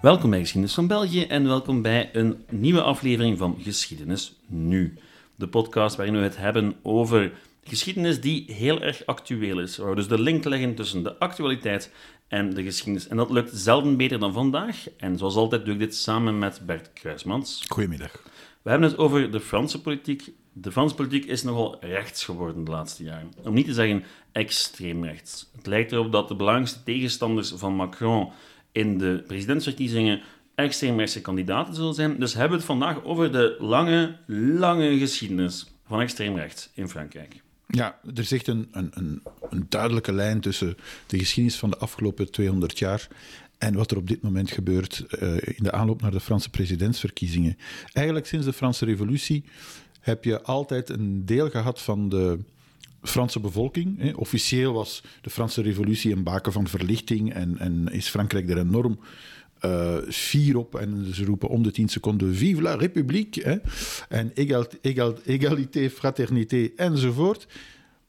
Welkom bij Geschiedenis van België en welkom bij een nieuwe aflevering van Geschiedenis Nu. De podcast waarin we het hebben over geschiedenis die heel erg actueel is. Waar we dus de link leggen tussen de actualiteit en de geschiedenis. En dat lukt zelden beter dan vandaag. En zoals altijd doe ik dit samen met Bert Kruismans. Goedemiddag. We hebben het over de Franse politiek. De Franse politiek is nogal rechts geworden de laatste jaren. Om niet te zeggen extreem rechts. Het lijkt erop dat de belangrijkste tegenstanders van Macron in de presidentsverkiezingen extreemrechtse kandidaten zullen zijn. Dus hebben we het vandaag over de lange, lange geschiedenis van extreemrechts in Frankrijk. Ja, er zit een, een, een, duidelijke lijn tussen de geschiedenis van de afgelopen 200 jaar en wat er op dit moment gebeurt uh, in de aanloop naar de Franse presidentsverkiezingen. Eigenlijk sinds de Franse Revolutie heb je altijd een deel gehad van de Franse bevolking. Officieel was de Franse Revolutie een baken van verlichting en, en is Frankrijk er enorm uh, fier op. En ze roepen om de tien seconden Vive la République. Hè. En egal, egal, égalité, fraternité enzovoort.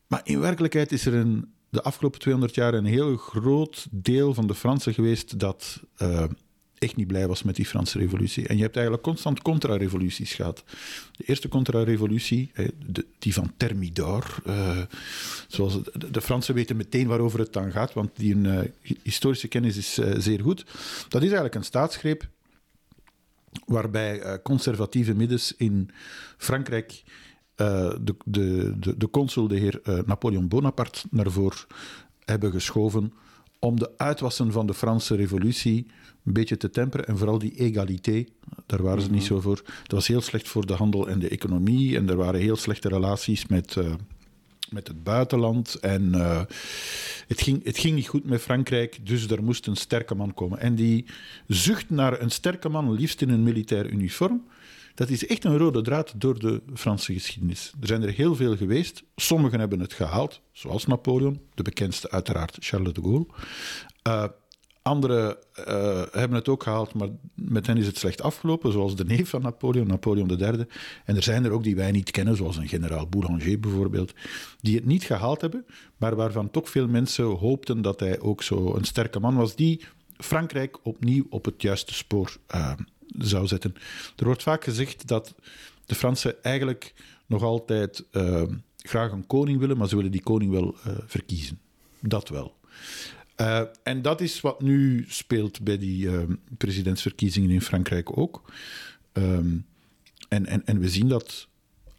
Maar in werkelijkheid is er een, de afgelopen 200 jaar een heel groot deel van de Fransen geweest dat uh, echt niet blij was met die Franse revolutie. En je hebt eigenlijk constant contra-revoluties gehad. De eerste contra-revolutie, die van Thermidor, uh, zoals de, Fransen weten meteen waarover het dan gaat, want die uh, historische kennis is uh, zeer goed. Dat is eigenlijk een staatsgreep waarbij conservatieve middens in Frankrijk de, de, de, de consul, de heer Napoleon Bonaparte, naar voren hebben geschoven om de uitwassen van de Franse revolutie een beetje te temperen. En vooral die egalité, daar waren ze niet zo voor. Dat was heel slecht voor de handel en de economie. En er waren heel slechte relaties met, uh, met het buitenland. En uh, het, ging, het ging niet goed met Frankrijk, dus er moest een sterke man komen. En die zucht naar een sterke man, liefst in een militair uniform, dat is echt een rode draad door de Franse geschiedenis. Er zijn er heel veel geweest. Sommigen hebben het gehaald, zoals Napoleon, de bekendste uiteraard Charles de Gaulle. Uh, Anderen uh, hebben het ook gehaald, maar met hen is het slecht afgelopen, zoals de neef van Napoleon, Napoleon III. En er zijn er ook die wij niet kennen, zoals een generaal Boulanger bijvoorbeeld, die het niet gehaald hebben, maar waarvan toch veel mensen hoopten dat hij ook zo een sterke man was, die Frankrijk opnieuw op het juiste spoor uh, zou zetten. Er wordt vaak gezegd dat de Fransen eigenlijk nog altijd uh, graag een koning willen, maar ze willen die koning wel verkiezen. Dat wel. Uh, en dat is wat nu speelt bij die uh, presidentsverkiezingen in Frankrijk ook. Um, en, en, en we zien dat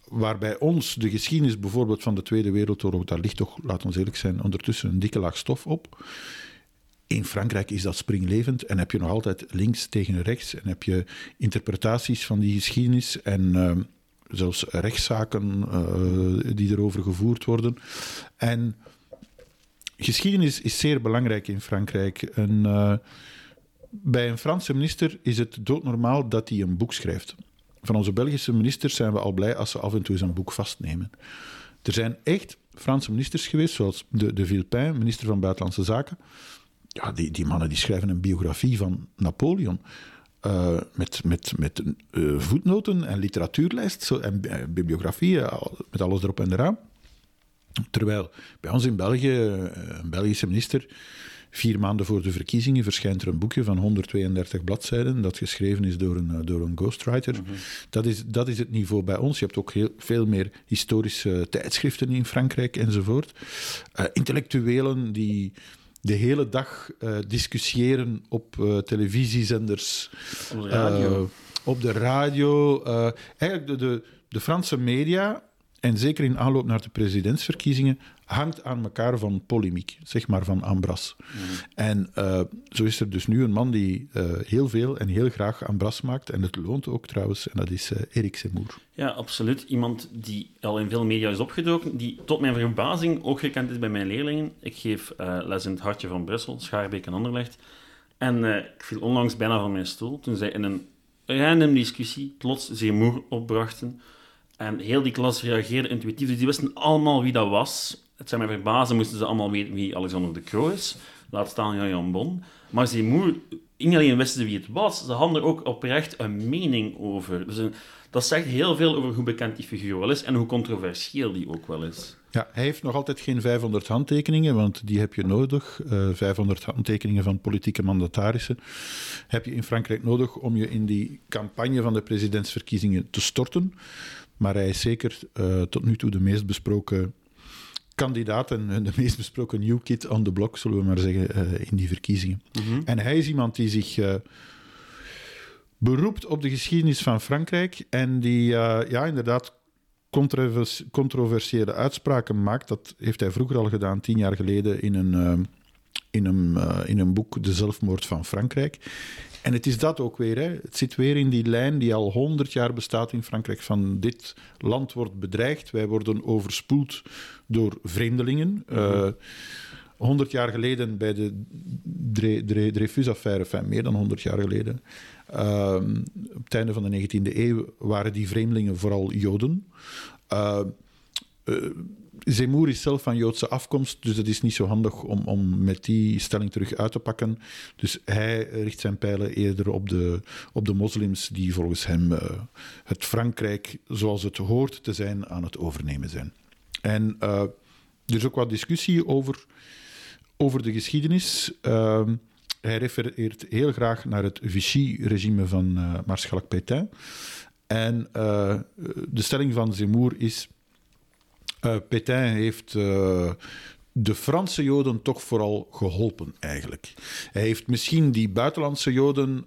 waar bij ons de geschiedenis bijvoorbeeld van de Tweede Wereldoorlog, daar ligt toch, laat ons eerlijk zijn, ondertussen een dikke laag stof op. In Frankrijk is dat springlevend en heb je nog altijd links tegen rechts en heb je interpretaties van die geschiedenis en uh, zelfs rechtszaken die erover gevoerd worden. En geschiedenis is zeer belangrijk in Frankrijk. En, uh, bij een Franse minister is het doodnormaal dat hij een boek schrijft. Van onze Belgische ministers zijn we al blij als ze af en toe eens een boek vastnemen. Er zijn echt Franse ministers geweest, zoals de, de Villepin, minister van Buitenlandse Zaken. Ja, die, die mannen die schrijven een biografie van Napoleon. Uh, met, met, met uh, voetnoten en literatuurlijst zo, en uh, bibliografie, met alles erop en eraan. Terwijl bij ons in België, een Belgische minister, vier maanden voor de verkiezingen verschijnt er een boekje van 132 bladzijden, dat geschreven is door een, door een ghostwriter. Mm -hmm. dat, is, dat is het niveau bij ons. Je hebt ook heel, veel meer historische tijdschriften in Frankrijk enzovoort. Uh, intellectuelen die de hele dag uh, discussiëren op uh, televisiezenders. Op de radio. op de radio. eigenlijk de, de, de Franse media en zeker in aanloop naar de presidentsverkiezingen, hangt aan elkaar van polemiek, zeg maar van ambras. Mm. En uh, zo is er dus nu een man die uh, heel veel en heel graag ambras maakt, en het loont ook trouwens, en dat is uh, Erik Semour. Ja, absoluut. Iemand die al in veel media is opgedoken, die tot mijn verbazing ook gekend is bij mijn leerlingen. Ik geef les in het hartje van Brussel, Schaarbeek en Anderlecht. En ik viel onlangs bijna van mijn stoel toen zij in een random discussie plots Semour opbrachten en heel die klas reageerde intuïtief, dus die wisten allemaal wie dat was. Het zijn mij verbazen, moesten ze allemaal weten wie Alexander de Croo is. Laat staan Jan Bon. Maar ze moe, niet alleen wisten wie het was, ze hadden er ook oprecht een mening over. Dus een, dat zegt heel veel over hoe bekend die figuur wel is en hoe controversieel die ook wel is. Ja, hij heeft nog altijd geen 500 handtekeningen, want die heb je nodig. Uh, 500 handtekeningen van politieke mandatarissen heb je in Frankrijk nodig om je in die campagne van de presidentsverkiezingen te storten. Maar hij is zeker uh, tot nu toe de meest besproken kandidaat en de meest besproken new kid on the block, zullen we maar zeggen, uh, in die verkiezingen. Mm -hmm. En hij is iemand die zich beroept op de geschiedenis van Frankrijk en die ja, inderdaad controversiële uitspraken maakt. Dat heeft hij vroeger al gedaan, tien jaar geleden, in een, in een, uh, in een boek De zelfmoord van Frankrijk. En het is dat ook weer. Hè. Het zit weer in die lijn die al honderd jaar bestaat in Frankrijk. Van dit land wordt bedreigd. Wij worden overspoeld door vreemdelingen. Uh, 100 jaar geleden bij de Dreyfus-affaire, enfin, meer dan 100 jaar geleden, uh, op het einde van de 19e eeuw, waren die vreemdelingen vooral Joden. Uh, uh, Zemmour is zelf van Joodse afkomst, dus het is niet zo handig om, om met die stelling terug uit te pakken. Dus hij richt zijn pijlen eerder op de, op de moslims die volgens hem uh, het Frankrijk zoals het hoort te zijn aan het overnemen zijn. En uh, er is ook wat discussie over over de geschiedenis. Uh, hij refereert heel graag naar het Vichy-regime van Maarschalk Pétain. En de stelling van Zemmour is... Uh, Pétain heeft de Franse Joden toch vooral geholpen, eigenlijk. Hij heeft misschien die buitenlandse Joden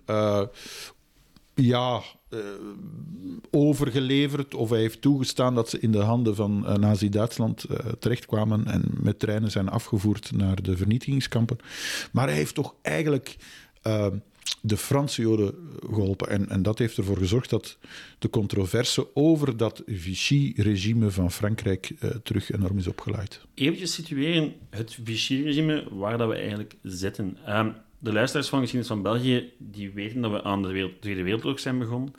ja, uh, overgeleverd of hij heeft toegestaan dat ze in de handen van Nazi-Duitsland terechtkwamen en met treinen zijn afgevoerd naar de vernietigingskampen. Maar hij heeft toch eigenlijk de Franse Joden geholpen. En, en dat heeft ervoor gezorgd dat de controverse over dat Vichy-regime van Frankrijk terug enorm is opgeleid. Even situeren het Vichy-regime waar dat we eigenlijk zitten. Um, de luisteraars van Geschiedenis van België die weten dat we aan de Tweede Wereldoorlog zijn begonnen.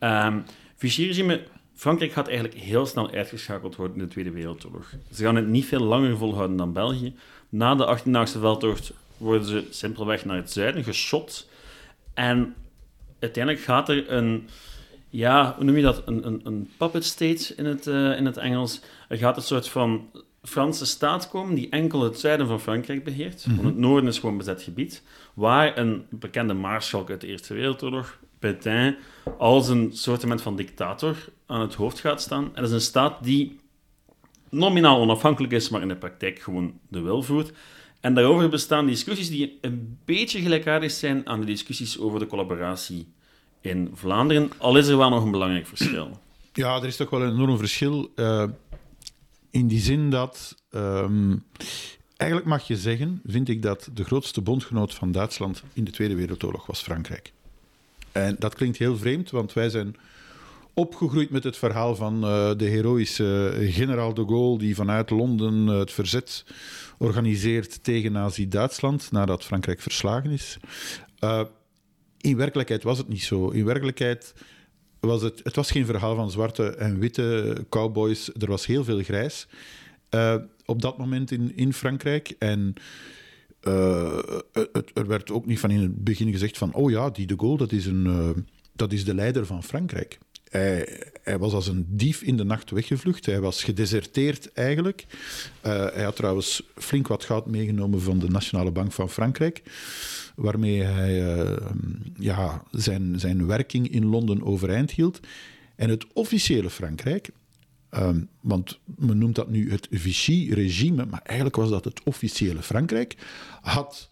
Um, Vichy-regime, Frankrijk gaat eigenlijk heel snel uitgeschakeld worden in de Tweede Wereldoorlog. Ze gaan het niet veel langer volhouden dan België. Na de 18e veldtocht worden ze simpelweg naar het zuiden geschot. En uiteindelijk gaat er een, ja, hoe noem je dat? Een, een, een puppet state in het, uh, in het Engels. Er gaat een soort van Franse staat komen die enkel het zuiden van Frankrijk beheert. Mm -hmm. Want het noorden is gewoon bezet gebied. Waar een bekende maarschalk uit de Eerste Wereldoorlog, Pétain, als een soort van dictator aan het hoofd gaat staan. En dat is een staat die nominaal onafhankelijk is, maar in de praktijk gewoon de wil voert. En daarover bestaan discussies die een beetje gelijkaardig zijn aan de discussies over de collaboratie in Vlaanderen, al is er wel nog een belangrijk verschil. Ja, er is toch wel een enorm verschil. Uh, in die zin dat. Um, eigenlijk mag je zeggen, vind ik dat de grootste bondgenoot van Duitsland in de Tweede Wereldoorlog was Frankrijk. En dat klinkt heel vreemd, want wij zijn opgegroeid met het verhaal van uh, de heroïsche generaal de Gaulle die vanuit Londen uh, het verzet organiseert tegen Nazi-Duitsland nadat Frankrijk verslagen is. Uh, in werkelijkheid was het niet zo. In werkelijkheid was het, het was geen verhaal van zwarte en witte cowboys. Er was heel veel grijs uh, op dat moment in, in Frankrijk. En uh, het, er werd ook niet van in het begin gezegd van... oh ja, die de Gaulle, dat is, een, dat is de leider van Frankrijk. Hij, was als een dief in de nacht weggevlucht. Hij was gedeserteerd eigenlijk. hij had trouwens flink wat goud meegenomen van de Nationale Bank van Frankrijk waarmee hij uh, ja, zijn, zijn werking in Londen overeind hield. En het officiële Frankrijk, um, want men noemt dat nu het Vichy-regime, maar eigenlijk was dat het officiële Frankrijk, had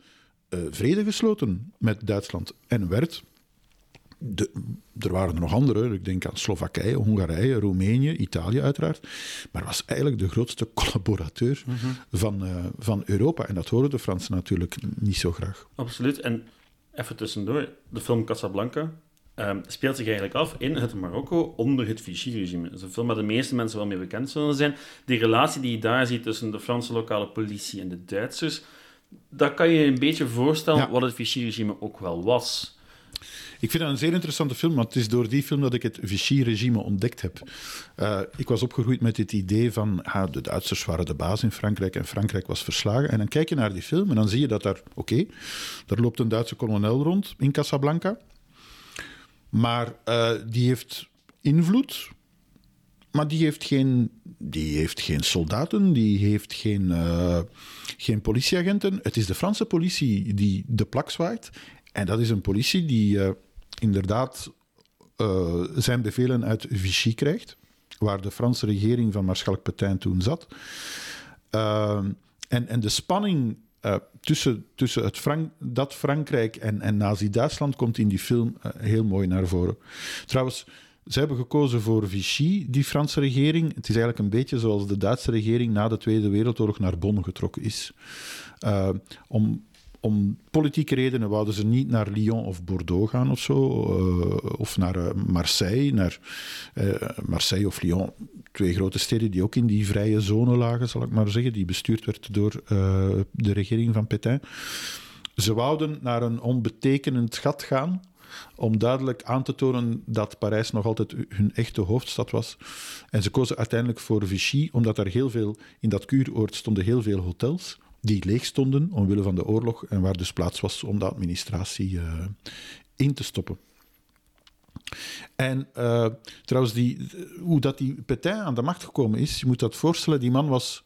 uh, vrede gesloten met Duitsland en werd de, er waren er nog andere, ik denk aan Slowakije, Hongarije, Roemenië, Italië uiteraard. Maar was eigenlijk de grootste collaborateur mm -hmm. van, uh, van Europa. En dat horen de Fransen natuurlijk niet zo graag. Absoluut. En even tussendoor, de film Casablanca um, speelt zich eigenlijk af in het Marokko onder het Vichy-regime. Dat is een film waar de meeste mensen wel mee bekend zullen zijn. Die relatie die je daar ziet tussen de Franse lokale politie en de Duitsers, dat kan je een beetje voorstellen ja. wat het Vichy-regime ook wel was. Ik vind dat een zeer interessante film, want het is door die film dat ik het Vichy-regime ontdekt heb. Uh, ik was opgegroeid met het idee van ah, de Duitsers waren de baas in Frankrijk en Frankrijk was verslagen. En dan kijk je naar die film en dan zie je dat daar, oké, daar loopt een Duitse kolonel rond in Casablanca. Maar uh, die heeft invloed, maar die heeft geen, die heeft geen soldaten, die heeft geen, uh, geen politieagenten. Het is de Franse politie die de plak zwaait. En dat is een politie die inderdaad uh, zijn bevelen uit Vichy krijgt, waar de Franse regering van Maarschalk Petain toen zat. en, en de spanning uh, tussen, tussen het dat Frankrijk en, en Nazi-Duitsland komt in die film heel mooi naar voren. Trouwens, ze hebben gekozen voor Vichy, die Franse regering. Het is eigenlijk een beetje zoals de Duitse regering na de Tweede Wereldoorlog naar Bonn getrokken is. Uh, om, om politieke redenen wouden ze niet naar Lyon of Bordeaux gaan of zo, uh, of naar uh, Marseille. Naar Marseille of Lyon, twee grote steden die ook in die vrije zone lagen, zal ik maar zeggen, die bestuurd werd door de regering van Pétain. Ze wouden naar een onbetekenend gat gaan om duidelijk aan te tonen dat Parijs nog altijd hun echte hoofdstad was. En ze kozen uiteindelijk voor Vichy, omdat er heel veel, in dat kuuroord stonden heel veel hotels die leeg stonden omwille van de oorlog en waar dus plaats was om de administratie uh, in te stoppen. En uh, trouwens, die, hoe dat die Pétain aan de macht gekomen is, je moet dat voorstellen, die man was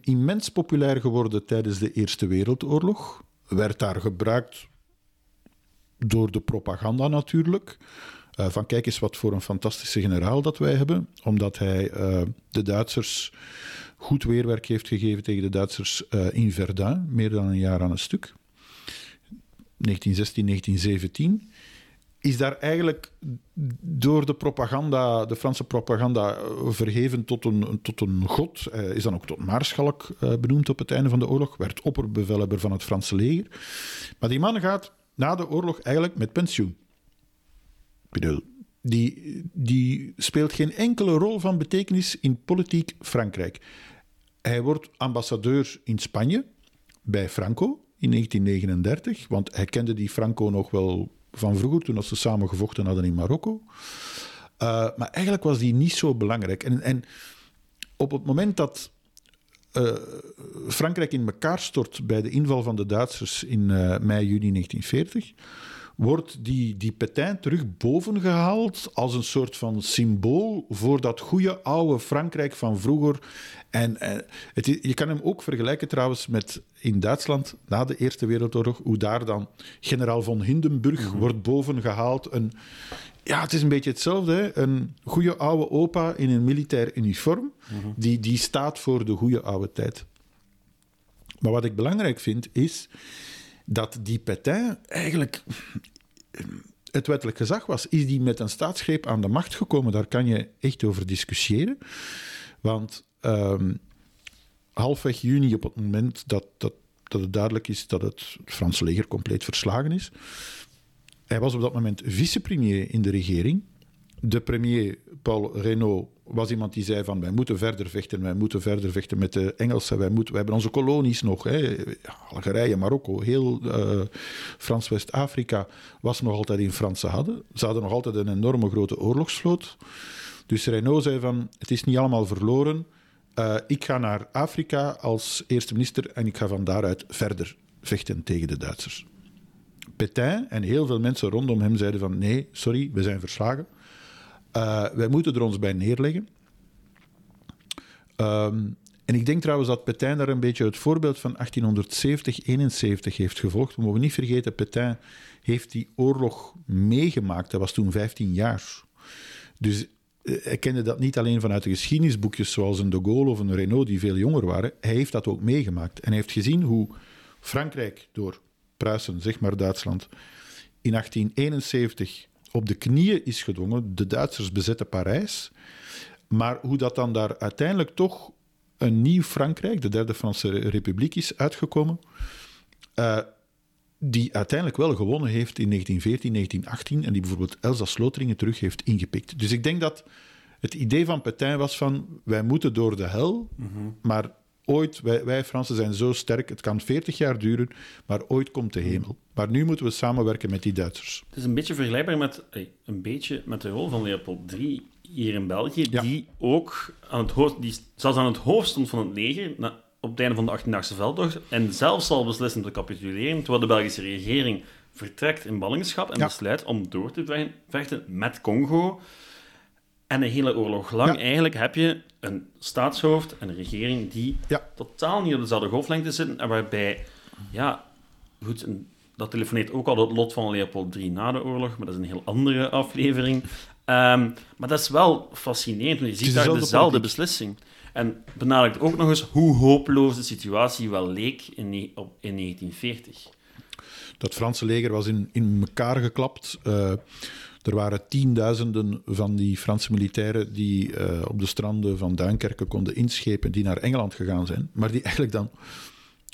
immens populair geworden tijdens de Eerste Wereldoorlog. Werd daar gebruikt door de propaganda natuurlijk. Uh, van kijk eens wat voor een fantastische generaal dat wij hebben. Omdat hij de Duitsers goed weerwerk heeft gegeven tegen de Duitsers uh, in Verdun. Meer dan een jaar aan een stuk. 1916, 1917 is daar eigenlijk door de propaganda, de Franse propaganda, verheven tot een, tot een god. Uh, is dan ook tot maarschalk benoemd op het einde van de oorlog. Werd opperbevelhebber van het Franse leger. Maar die man gaat na de oorlog eigenlijk met pensioen. Die, die speelt geen enkele rol van betekenis in politiek Frankrijk. Hij wordt ambassadeur in Spanje bij Franco in 1939, want hij kende die Franco nog wel van vroeger, toen ze samen gevochten hadden in Marokko. Uh, maar eigenlijk was die niet zo belangrijk. En, en op het moment dat uh, Frankrijk in elkaar stort bij de inval van de Duitsers in uh, mei, juni 1940, wordt die, die Pétain terug bovengehaald als een soort van symbool voor dat goede oude Frankrijk van vroeger. En, en eh, het, je kan hem ook vergelijken trouwens met in Duitsland na de Eerste Wereldoorlog, hoe daar dan generaal von Hindenburg mm -hmm. wordt bovengehaald. Een, ja, het is een beetje hetzelfde. Hè? Een goede oude opa in een militair uniform, mm -hmm. die, die staat voor de goede oude tijd. Maar wat ik belangrijk vind, is dat die Pétain eigenlijk het wettelijk gezag was. Is die met een staatsgreep aan de macht gekomen? Daar kan je echt over discussiëren. Want um, halfweg juni, op het moment dat, dat, dat het duidelijk is dat het Franse leger compleet verslagen is, hij was op dat moment vicepremier in de regering. De premier Paul Reynaud was iemand die zei van wij moeten verder vechten, wij moeten verder vechten met de Engelsen, wij, moeten, hebben onze kolonies nog. Hè. Algerije, Marokko, heel uh, Frans-West-Afrika was nog altijd in Franse hadden. Ze hadden nog altijd een enorme grote oorlogsvloot. Dus Reynaud zei van het is niet allemaal verloren. Uh, ik ga naar Afrika als eerste minister en ik ga van daaruit verder vechten tegen de Duitsers. Pétain en heel veel mensen rondom hem zeiden van nee, sorry, we zijn verslagen. Uh, wij moeten er ons bij neerleggen. Um, en ik denk trouwens dat Pétain daar een beetje het voorbeeld van 1870-71 heeft gevolgd. We mogen niet vergeten, Pétain heeft die oorlog meegemaakt. Hij was toen 15 jaar. Dus uh, hij kende dat niet alleen vanuit de geschiedenisboekjes zoals een De Gaulle of een Renault die veel jonger waren. Hij heeft dat ook meegemaakt. En hij heeft gezien hoe Frankrijk door Pruisen, zeg maar Duitsland, in 1871 op de knieën is gedwongen. De Duitsers bezetten Parijs. Maar hoe dat dan daar uiteindelijk toch een nieuw Frankrijk, de Derde Franse Republiek, is uitgekomen. Uh, die uiteindelijk wel gewonnen heeft in 1914, 1918 en die bijvoorbeeld Elsass-Lotharingen terug heeft ingepikt. Dus ik denk dat het idee van Pétain was van wij moeten door de hel, mm -hmm. maar ooit, wij, wij Fransen zijn zo sterk, het kan 40 jaar duren, maar ooit komt de hemel. Maar nu moeten we samenwerken met die Duitsers. Het is een beetje vergelijkbaar met, een beetje met de rol van Leopold III hier in België, ja. die ook aan het hoofd, die zelfs aan het hoofd stond van het leger na, op het einde van de 18e veldtocht en zelfs al beslist om te capituleren, terwijl de Belgische regering vertrekt in ballingschap en ja. besluit om door te vechten met Congo. En een hele oorlog lang Ja. eigenlijk heb je een staatshoofd en een regering die Ja. totaal niet op dezelfde golflengte zitten en waarbij, ja, goed, dat telefoneert ook al het lot van Leopold III na de oorlog, maar dat is een heel andere aflevering. Ehm, maar dat is wel fascinerend, want je ziet daar dezelfde politiek. beslissing. En benadrukt ook nog eens hoe hopeloos de situatie wel leek in, in 1940. Dat Franse leger was in, in elkaar geklapt. Eh, er waren tienduizenden van die Franse militairen die eh, op de stranden van Duinkerke konden inschepen, die naar Engeland gegaan zijn, maar die eigenlijk dan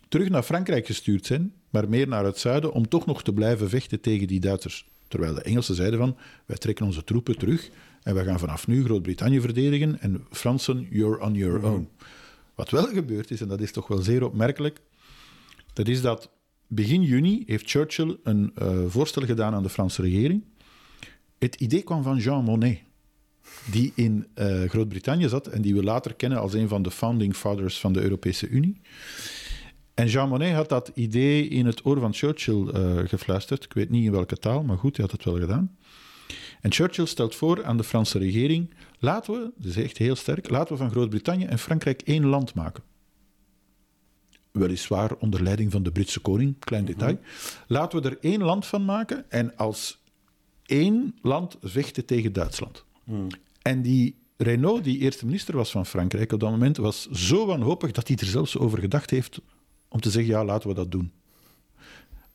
terug naar Frankrijk gestuurd zijn, maar meer naar het zuiden, om toch nog te blijven vechten tegen die Duitsers. Terwijl de Engelsen zeiden van, wij trekken onze troepen terug en wij gaan vanaf nu Groot-Brittannië verdedigen en Fransen, you're on your own. Wat wel gebeurd is, en dat is toch wel zeer opmerkelijk, dat is dat begin juni heeft Churchill een eh, voorstel gedaan aan de Franse regering. Het idee kwam van Jean Monnet, die in eh, Groot-Brittannië zat en die we later kennen als een van de founding fathers van de Europese Unie. En Jean Monnet had dat idee in het oor van Churchill eh, gefluisterd. Ik weet niet in welke taal, maar goed, hij had het wel gedaan. En Churchill stelt voor aan de Franse regering: laten we, dat is echt heel sterk, laten we van Groot-Brittannië en Frankrijk één land maken. Weliswaar onder leiding van de Britse koning, klein detail. Laten we er één land van maken en als één land vechten tegen Duitsland. En die Renault, die eerste minister was van Frankrijk op dat moment, was zo wanhopig dat hij er zelfs over gedacht heeft om te zeggen, ja, laten we dat doen.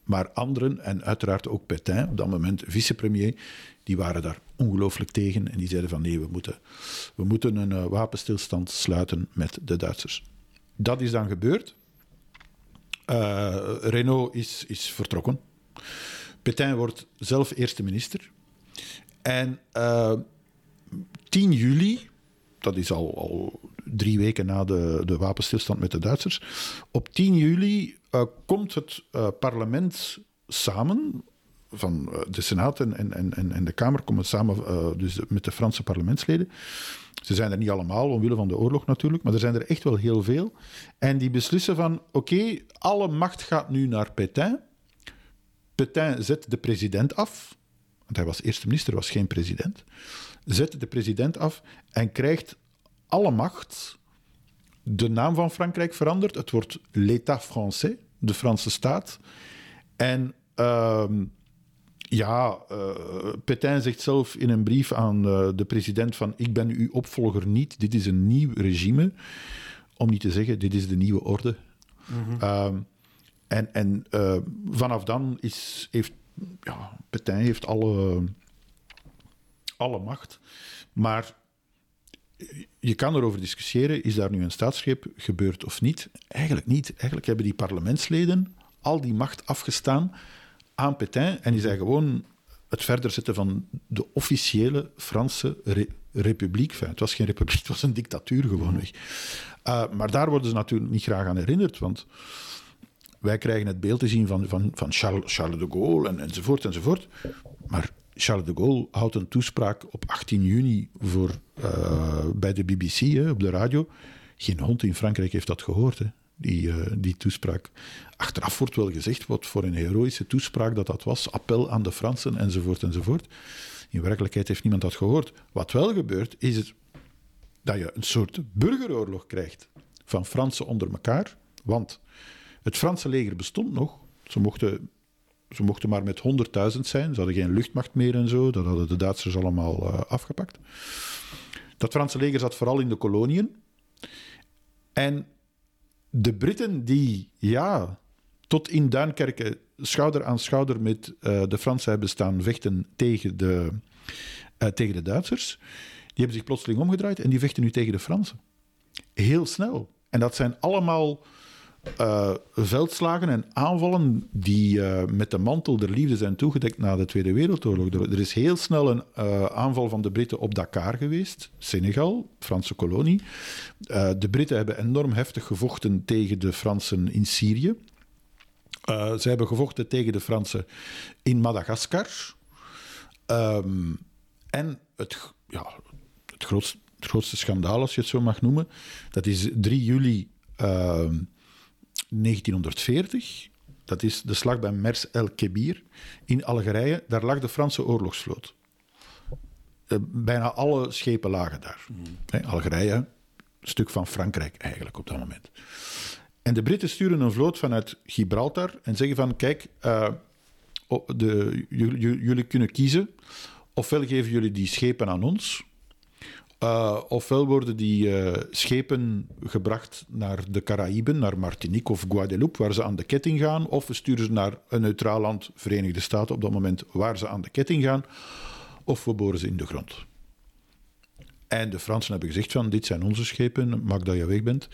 Maar anderen, en uiteraard ook Pétain, op dat moment vicepremier, die waren daar ongelooflijk tegen en die zeiden van nee, we moeten, we moeten een eh, wapenstilstand sluiten met de Duitsers. Dat is dan gebeurd. Eh, Renault is, is vertrokken. Pétain wordt zelf eerste minister. En eh, 10 juli, dat is al, al drie weken na de, de wapenstilstand met de Duitsers. Op 10 juli eh, komt het eh, parlement samen. Van eh, de Senaat en, en, en, en de Kamer komen samen eh, dus met de Franse parlementsleden. Ze zijn er niet allemaal, omwille van de oorlog natuurlijk, maar er zijn er echt wel heel veel. En die beslissen van, oké, alle macht gaat nu naar Pétain. Pétain zet de president af, want hij was eerste minister, was geen president. Zet de president af en krijgt alle macht. De naam van Frankrijk verandert. Het wordt l'État français, de Franse staat. En ehm, ja, uh, Pétain zegt zelf in een brief aan uh, de president van ik ben uw opvolger niet, dit is een nieuw regime. Om niet te zeggen, dit is de nieuwe orde. Um, en en uh, vanaf dan is, heeft ja, Pétain heeft alle, alle macht. Maar je kan erover discussiëren, is daar nu een staatsgreep gebeurd of niet? Eigenlijk niet. Eigenlijk hebben die parlementsleden al die macht afgestaan aan Pétain en die zijn gewoon het verder zetten van de officiële Franse re republiek. Het was geen republiek, het was een dictatuur gewoonweg. Uh, maar daar worden ze natuurlijk niet graag aan herinnerd, want wij krijgen het beeld te zien van, van, van Charles, Charles de Gaulle en, enzovoort enzovoort. Maar Charles de Gaulle houdt een toespraak op 18 juni voor, uh, bij de BBC hè, op de radio. Geen hond in Frankrijk heeft dat gehoord, hè, die, uh, die toespraak. Achteraf wordt wel gezegd wat voor een heroïsche toespraak dat dat was. Appel aan de Fransen enzovoort enzovoort. In werkelijkheid heeft niemand dat gehoord. Wat wel gebeurt, is het dat je een soort burgeroorlog krijgt van Fransen onder elkaar. Want het Franse leger bestond nog. Ze mochten, ze mochten maar met 100.000 zijn. Ze hadden geen luchtmacht meer en zo. Dat hadden de Duitsers allemaal uh, afgepakt. Dat Franse leger zat vooral in de koloniën. En de Britten die, ja, tot in Duinkerke schouder aan schouder met uh, de Fransen hebben staan vechten tegen de, uh, tegen de Duitsers, die hebben zich plotseling omgedraaid en die vechten nu tegen de Fransen. Heel snel. En dat zijn allemaal uh, veldslagen en aanvallen die uh, met de mantel der liefde zijn toegedekt na de Tweede Wereldoorlog. Er, is heel snel een uh, aanval van de Britten op Dakar geweest, Senegal, Franse kolonie. de Britten hebben enorm heftig gevochten tegen de Fransen in Syrië. ze hebben gevochten tegen de Fransen in Madagaskar. Um, en het, ja, het, grootste, het grootste schandaal, als je het zo mag noemen, dat is 3 juli. 1940, dat is de slag bij Mers el Kebir in Algerije, daar lag de Franse oorlogsvloot. eh, bijna alle schepen lagen daar. Hè, Algerije, een stuk van Frankrijk eigenlijk op dat moment. En de Britten sturen een vloot vanuit Gibraltar en zeggen van, kijk, eh, de, jullie kunnen kiezen. Ofwel geven jullie die schepen aan ons, uh, ofwel worden die uh, schepen gebracht naar de Caraïben, naar Martinique of Guadeloupe, waar ze aan de ketting gaan, of we sturen ze naar een neutraal land, Verenigde Staten op dat moment, waar ze aan de ketting gaan, of we boren ze in de grond. En de Fransen hebben gezegd van, dit zijn onze schepen, maak dat je weg bent.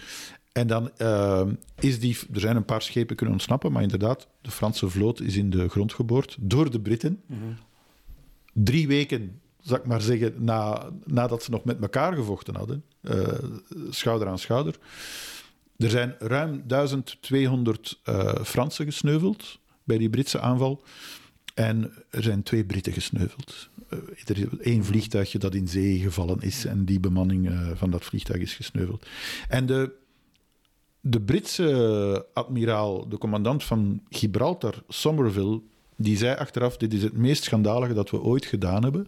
En dan uh, is die, er zijn een paar schepen kunnen ontsnappen, maar inderdaad, de Franse vloot is in de grond geboord door de Britten. Mm -hmm. Drie weken zal ik maar zeggen, na, nadat ze nog met elkaar gevochten hadden, uh, schouder aan schouder. Er zijn ruim 1200 uh, Fransen gesneuveld bij die Britse aanval. En er zijn twee Britten gesneuveld. Uh, er is één vliegtuigje dat in zee gevallen is en die bemanning van dat vliegtuig is gesneuveld. En de, de Britse admiraal, de commandant van Gibraltar, Somerville, die zei achteraf: Dit is het meest schandalige dat we ooit gedaan hebben.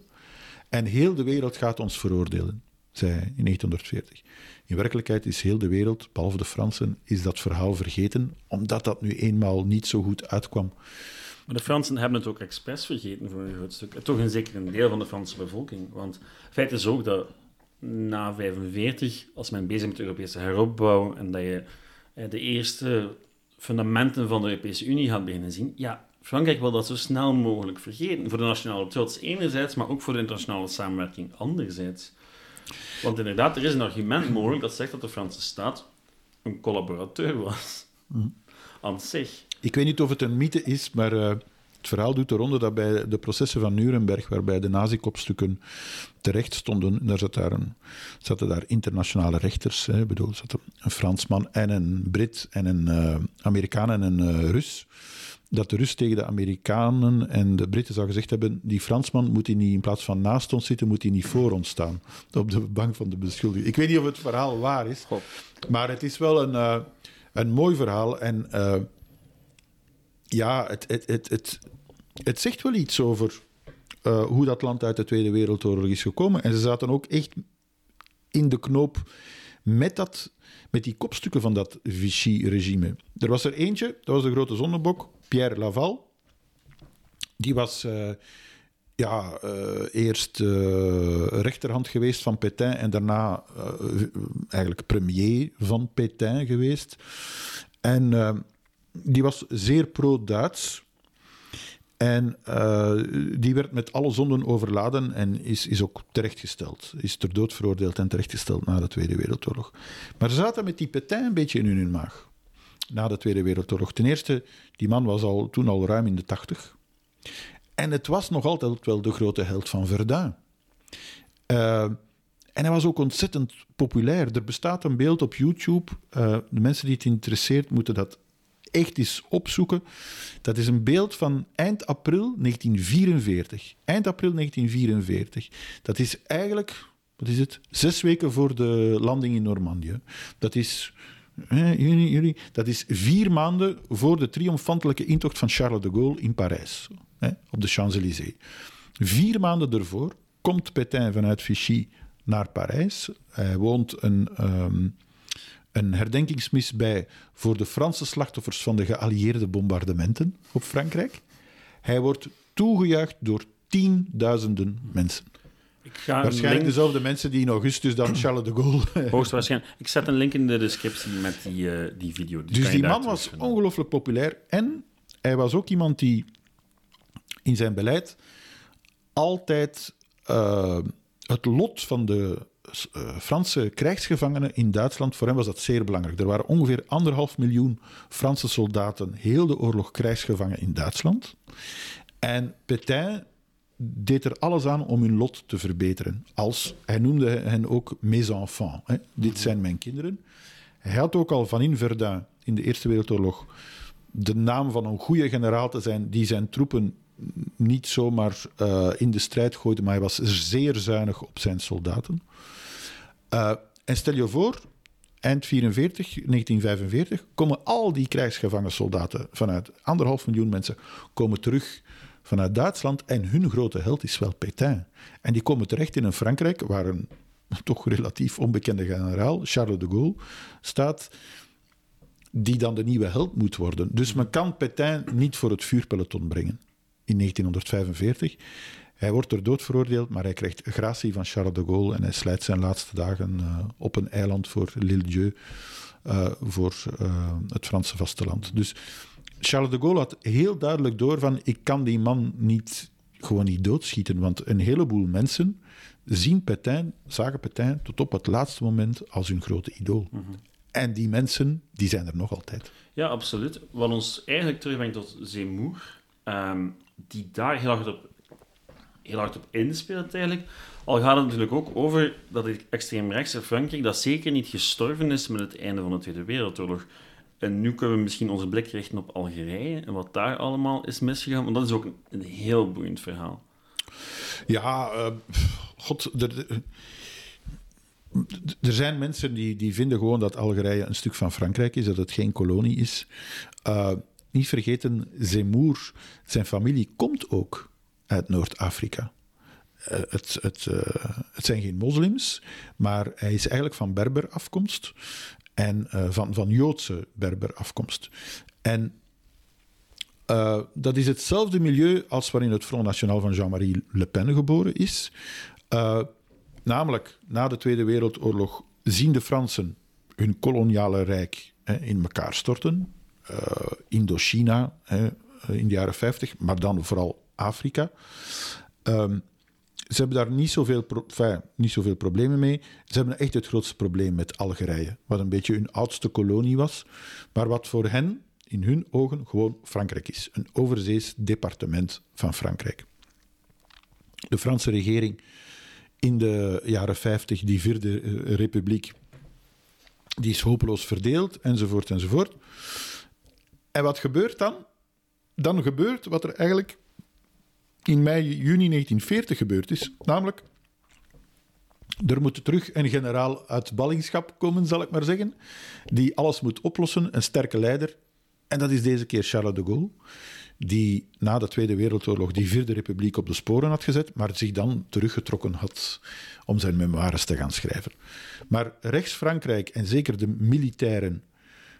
En heel de wereld gaat ons veroordelen, zei hij in 1940. In werkelijkheid is heel de wereld, behalve de Fransen, is dat verhaal vergeten, omdat dat nu eenmaal niet zo goed uitkwam. Maar de Fransen hebben het ook expres vergeten voor een groot stuk. Toch een zeker een deel van de Franse bevolking. Want feit is ook dat na 45, als men bezig met de Europese heropbouw en dat je de eerste fundamenten van de Europese Unie gaat beginnen zien, ja, Frankrijk wil dat zo snel mogelijk vergeten. Voor de nationale trots enerzijds, maar ook voor de internationale samenwerking anderzijds. Want inderdaad, er is een argument mogelijk dat zegt dat de Franse staat een collaborateur was. Mm. Aan zich. Ik weet niet of het een mythe is, maar uh, het verhaal doet de ronde dat bij de processen van Nuremberg, waarbij de nazi-kopstukken terecht stonden, daar, zat daar een, zaten daar internationale rechters. Hè, bedoel, zaten een Fransman en een Brit en een uh, Amerikaan en een uh, Rus dat de Rus tegen de Amerikanen en de Britten zou gezegd hebben: die Fransman moet hij niet in plaats van naast ons zitten, moet hij niet voor ons staan. Op de bank van de beschuldiging. Ik weet niet of het verhaal waar is, maar het is wel een, uh, een mooi verhaal. En uh, ja, het, het, het, het, het zegt wel iets over uh, hoe dat land uit de Tweede Wereldoorlog is gekomen. En ze zaten ook echt in de knoop met dat met die kopstukken van dat Vichy-regime. Er was er eentje, dat was de grote zonnebok, Pierre Laval. Die was uh, ja, uh, eerst uh, rechterhand geweest van Pétain en daarna eigenlijk premier van Pétain geweest. En die was zeer pro-Duits. En die werd met alle zonden overladen en is, is ook terechtgesteld. Is ter dood veroordeeld en terechtgesteld na de Tweede Wereldoorlog. Maar ze zaten met die Pétain een beetje in hun maag. Na de Tweede Wereldoorlog. Ten eerste, die man was al, toen al ruim in de tachtig. En het was nog altijd wel de grote held van Verdun. Uh, en hij was ook ontzettend populair. Er bestaat een beeld op YouTube. Uh, de mensen die het interesseert, moeten dat echt eens opzoeken. Dat is een beeld van eind april 1944. Eind april 1944. Dat is eigenlijk, wat is het? Zes weken voor de landing in Normandië. Dat is. Dat is vier maanden voor de triomfantelijke intocht van Charles de Gaulle in Parijs, op de Champs-Élysées. Vier maanden ervoor komt Pétain vanuit Vichy naar Parijs. Hij woont een, um, een herdenkingsmis bij voor de Franse slachtoffers van de geallieerde bombardementen op Frankrijk. Hij wordt toegejuicht door tienduizenden mensen. Waarschijnlijk link... dezelfde mensen die in augustus dan Charles de Gaulle... Hoogstwaarschijnlijk. Ik zet een link in de descriptie met die, uh, die video. Dus, dus die man was ongelooflijk populair. En hij was ook iemand die in zijn beleid altijd uh, het lot van de uh, Franse krijgsgevangenen in Duitsland, voor hem was dat zeer belangrijk. Er waren ongeveer anderhalf miljoen Franse soldaten heel de oorlog krijgsgevangen in Duitsland. En Pétain deed er alles aan om hun lot te verbeteren. Als, hij noemde hen ook mes enfants. Hè. Dit zijn mijn kinderen. Hij had ook al van in Verdun in de Eerste Wereldoorlog de naam van een goede generaal te zijn die zijn troepen niet zomaar uh, in de strijd gooide, maar hij was zeer zuinig op zijn soldaten. Uh, en stel je voor, eind 44, 1945, komen al die krijgsgevangen soldaten vanuit anderhalf miljoen mensen komen terug vanuit Duitsland. En hun grote held is wel Pétain. En die komen terecht in een Frankrijk waar een toch relatief onbekende generaal, Charles de Gaulle, staat die dan de nieuwe held moet worden. Dus men kan Pétain niet voor het vuurpeloton brengen in 1945. Hij wordt er dood veroordeeld, maar hij krijgt gratie van Charles de Gaulle en hij slijt zijn laatste dagen uh, op een eiland voor l'Île Dieu, uh, voor uh, het Franse vasteland. Dus Charles de Gaulle had heel duidelijk door van ik kan die man niet gewoon niet doodschieten, want een heleboel mensen zien Pétain, zagen Pétain tot op het laatste moment als hun grote idool. Mm -hmm. En die mensen, die zijn er nog altijd. Ja, absoluut. Wat ons eigenlijk terugbrengt tot Zemmour, um, die daar heel hard op, heel hard op inspeelt eigenlijk. Al gaat het natuurlijk ook over dat het extreemrechtse Frankrijk dat zeker niet gestorven is met het einde van de Tweede Wereldoorlog. En nu kunnen we misschien onze blik richten op Algerije en wat daar allemaal is misgegaan. Want dat is ook een, heel boeiend verhaal. Ja, uh, god, er, zijn mensen die, die vinden gewoon dat Algerije een stuk van Frankrijk is, dat het geen kolonie is. Uh, niet vergeten, Zemmour, zijn familie komt ook uit Noord-Afrika. Uh, het, het, het zijn geen moslims, maar hij is eigenlijk van Berber afkomst en van, van Joodse Berber afkomst. En dat is hetzelfde milieu als waarin het Front National van Jean-Marie Le Pen geboren is. Namelijk, na de Tweede Wereldoorlog zien de Fransen hun koloniale rijk hè, in elkaar storten. Indochina hè, in de jaren 50, maar dan vooral Afrika. Um, ze hebben daar niet zoveel, niet zoveel problemen mee. Ze hebben echt het grootste probleem met Algerije, wat een beetje hun oudste kolonie was, maar wat voor hen, in hun ogen, gewoon Frankrijk is. Een overzees departement van Frankrijk. De Franse regering in de jaren 50, die vierde republiek, die is hopeloos verdeeld, enzovoort, enzovoort. En wat gebeurt dan? Dan gebeurt wat er eigenlijk in mei, juni 1940 gebeurd is, namelijk er moet terug een generaal uit ballingschap komen, zal ik maar zeggen, die alles moet oplossen, een sterke leider. En dat is deze keer Charles de Gaulle die na de Tweede Wereldoorlog die Vierde Republiek op de sporen had gezet, maar zich dan teruggetrokken had om zijn memoires te gaan schrijven. Maar rechts Frankrijk en zeker de militairen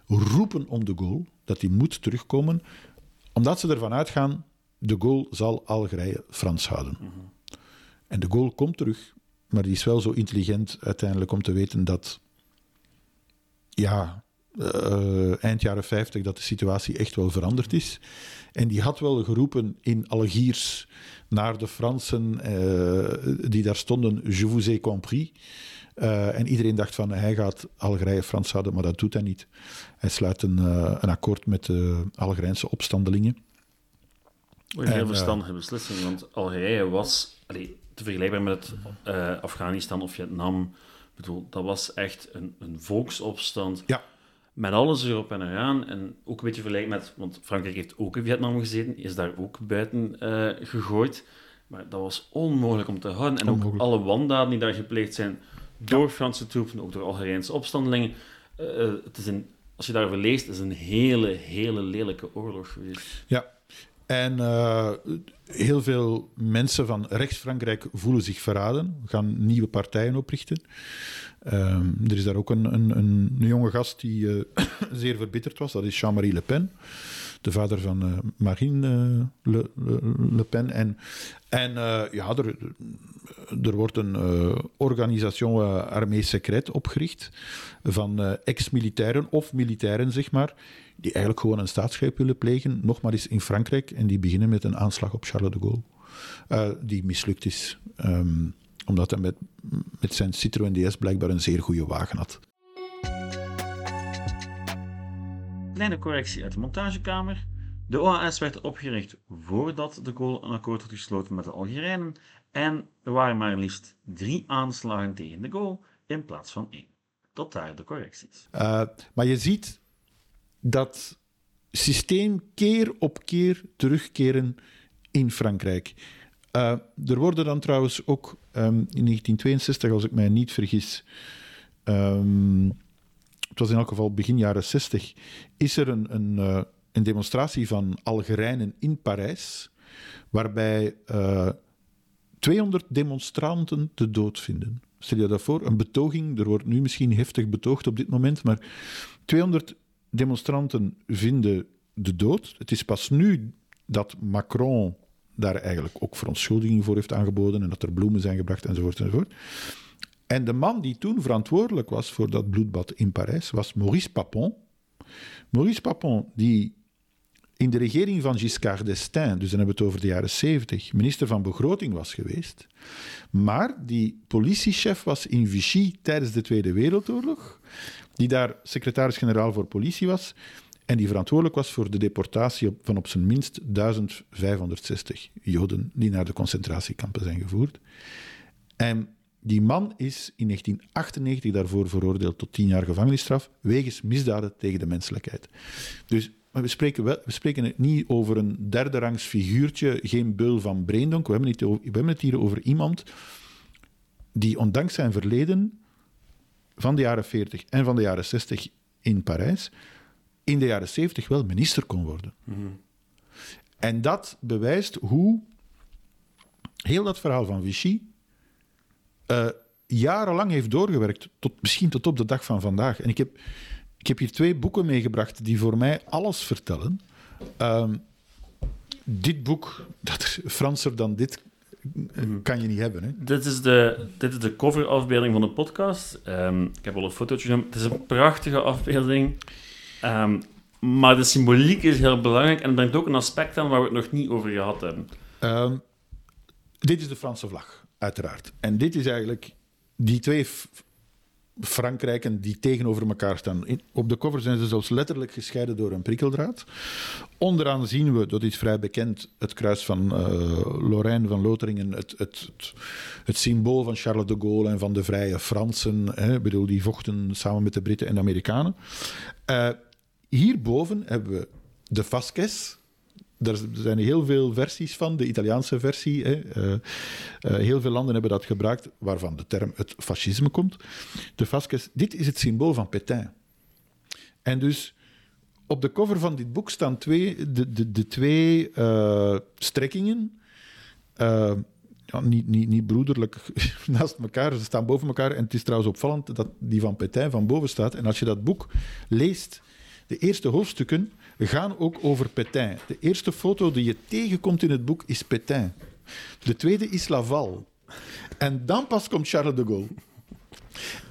roepen om de Gaulle, dat hij moet terugkomen, omdat ze ervan uitgaan, de Gaulle zal Algerije Frans houden. Mm -hmm. En de Gaulle komt terug, maar die is wel zo intelligent uiteindelijk om te weten dat, ja, uh, eind jaren 50 dat de situatie echt wel veranderd is. En die had wel geroepen in Algiers naar de Fransen uh, die daar stonden, je vous ai compris. Uh, en iedereen dacht van hij gaat Algerije Frans houden, maar dat doet hij niet. Hij sluit een, een akkoord met de Algerijnse opstandelingen. Een heel verstandige beslissing, want Algerije was allee, te vergelijkbaar met Afghanistan of Vietnam. Ik bedoel, dat was echt een, een volksopstand. Ja met alles erop en eraan. En ook een beetje vergelijkbaar met... Want Frankrijk heeft ook in Vietnam gezeten, is daar ook buiten uh, gegooid. Maar dat was onmogelijk om te houden. En onmogelijk. ook alle wandaden die daar gepleegd zijn door Franse troepen, ook door Algerijnse opstandelingen. Uh, het is een, als je daarover leest, is een hele, hele lelijke oorlog geweest. Ja, en uh, heel veel mensen van rechts-Frankrijk voelen zich verraden, gaan nieuwe partijen oprichten. Um, er is daar ook een, een, een, jonge gast die uh, zeer verbitterd was, dat is Jean-Marie Le Pen, de vader van uh, Marine Le, Le, Pen. En, en ja, er, er wordt een organisation armée secrète opgericht van ex-militairen of militairen, zeg maar, die eigenlijk gewoon een staatsgreep willen plegen, nog maar eens in Frankrijk. En die beginnen met een aanslag op Charles de Gaulle, die mislukt is. Um, omdat hij met, met zijn Citroën DS blijkbaar een zeer goede wagen had. Kleine correctie uit de montagekamer. De OAS werd opgericht voordat de Gaulle een akkoord had gesloten met de Algerijnen en er waren maar liefst drie aanslagen tegen de Gaulle in plaats van één. Tot daar de correcties. Uh, maar je ziet dat systeem keer op keer terugkeren in Frankrijk. Uh, er worden dan trouwens ook um, in 1962, als ik mij niet vergis, um, het was in elk geval begin jaren 60, is er een, een, uh, een demonstratie van Algerijnen in Parijs. waarbij uh, 200 demonstranten de dood vinden. Stel je dat voor, een betoging, er wordt nu misschien heftig betoogd op dit moment, maar 200 demonstranten vinden de dood. Het is pas nu dat Macron daar eigenlijk ook verontschuldiging voor heeft aangeboden en dat er bloemen zijn gebracht enzovoort enzovoort. En de man die toen verantwoordelijk was voor dat bloedbad in Parijs was Maurice Papon. Maurice Papon, die in de regering van Giscard d'Estaing, dus dan hebben we het over de jaren 70, minister van Begroting was geweest, maar die politiechef was in Vichy tijdens de Tweede Wereldoorlog, die daar secretaris-generaal voor politie was en die verantwoordelijk was voor de deportatie van op zijn minst 1560 Joden die naar de concentratiekampen zijn gevoerd. En die man is in 1998 daarvoor veroordeeld tot tien jaar gevangenisstraf wegens misdaden tegen de menselijkheid. Dus we spreken, we spreken het niet over een derde rangs figuurtje, geen bul van Breendonk. We hebben, het, we hebben het hier over iemand die ondanks zijn verleden van de jaren 40 en van de jaren 60 in Parijs in de jaren 70 wel minister kon worden. Mm En dat bewijst hoe heel dat verhaal van Vichy uh, jarenlang heeft doorgewerkt, tot, misschien tot op de dag van vandaag. En ik heb, ik heb hier twee boeken meegebracht die voor mij alles vertellen. Uh, dit boek, dat Franser dan dit mhm. Kan je niet hebben. Hè? Dit, is de, dit is de coverafbeelding van de podcast. Um, ik heb al een fotootje genomen. Het is een prachtige afbeelding. Um, maar de symboliek is heel belangrijk en brengt ook een aspect aan waar we het nog niet over gehad hebben. Um, dit is de Franse vlag, uiteraard. En dit is eigenlijk die twee Frankrijken die tegenover elkaar staan. op de cover zijn ze zelfs letterlijk gescheiden door een prikkeldraad. Onderaan zien we, dat is vrij bekend, het kruis van uh, Lorraine van Lotharingen, het, het, het, het, symbool van Charles de Gaulle en van de vrije Fransen. Hè, bedoel, die vochten samen met de Britten en de Amerikanen. Uh, Hierboven hebben we de Vasquez. Er zijn heel veel versies van, de Italiaanse versie. Hè. Uh, uh, heel veel landen hebben dat gebruikt, waarvan de term het fascisme komt. De Vasquez, dit is het symbool van Pétain. En dus op de cover van dit boek staan twee, de, de, de twee uh, strekkingen. Ja, niet, niet, niet broederlijk naast elkaar, ze staan boven elkaar. En het is trouwens opvallend dat die van Pétain van boven staat. En als je dat boek leest, de eerste hoofdstukken gaan ook over Pétain. De eerste foto die je tegenkomt in het boek is Pétain. De tweede is Laval. En dan pas komt Charles de Gaulle.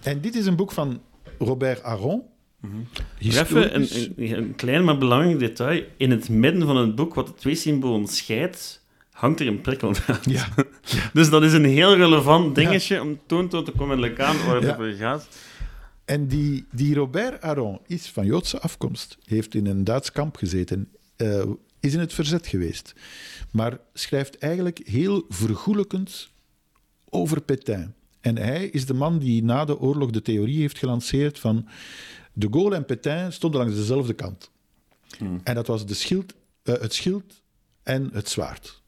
En dit is een boek van Robert Aron. Mm Even een, een, klein maar belangrijk detail. In het midden van het boek, wat de twee symbolen scheidt, hangt er een prikkeldraad. Ja. dus dat is een heel relevant dingetje om toon te komen met elkaar waar het ja. over gaat. En die, die Robert Aron is van Joodse afkomst, heeft in een Duits kamp gezeten, uh, is in het verzet geweest, maar schrijft eigenlijk heel vergoelijkend over Pétain. En hij is de man die na de oorlog de theorie heeft gelanceerd van de Gaulle en Pétain stonden langs dezelfde kant. Hmm. En dat was de schild, uh, het schild en het zwaard.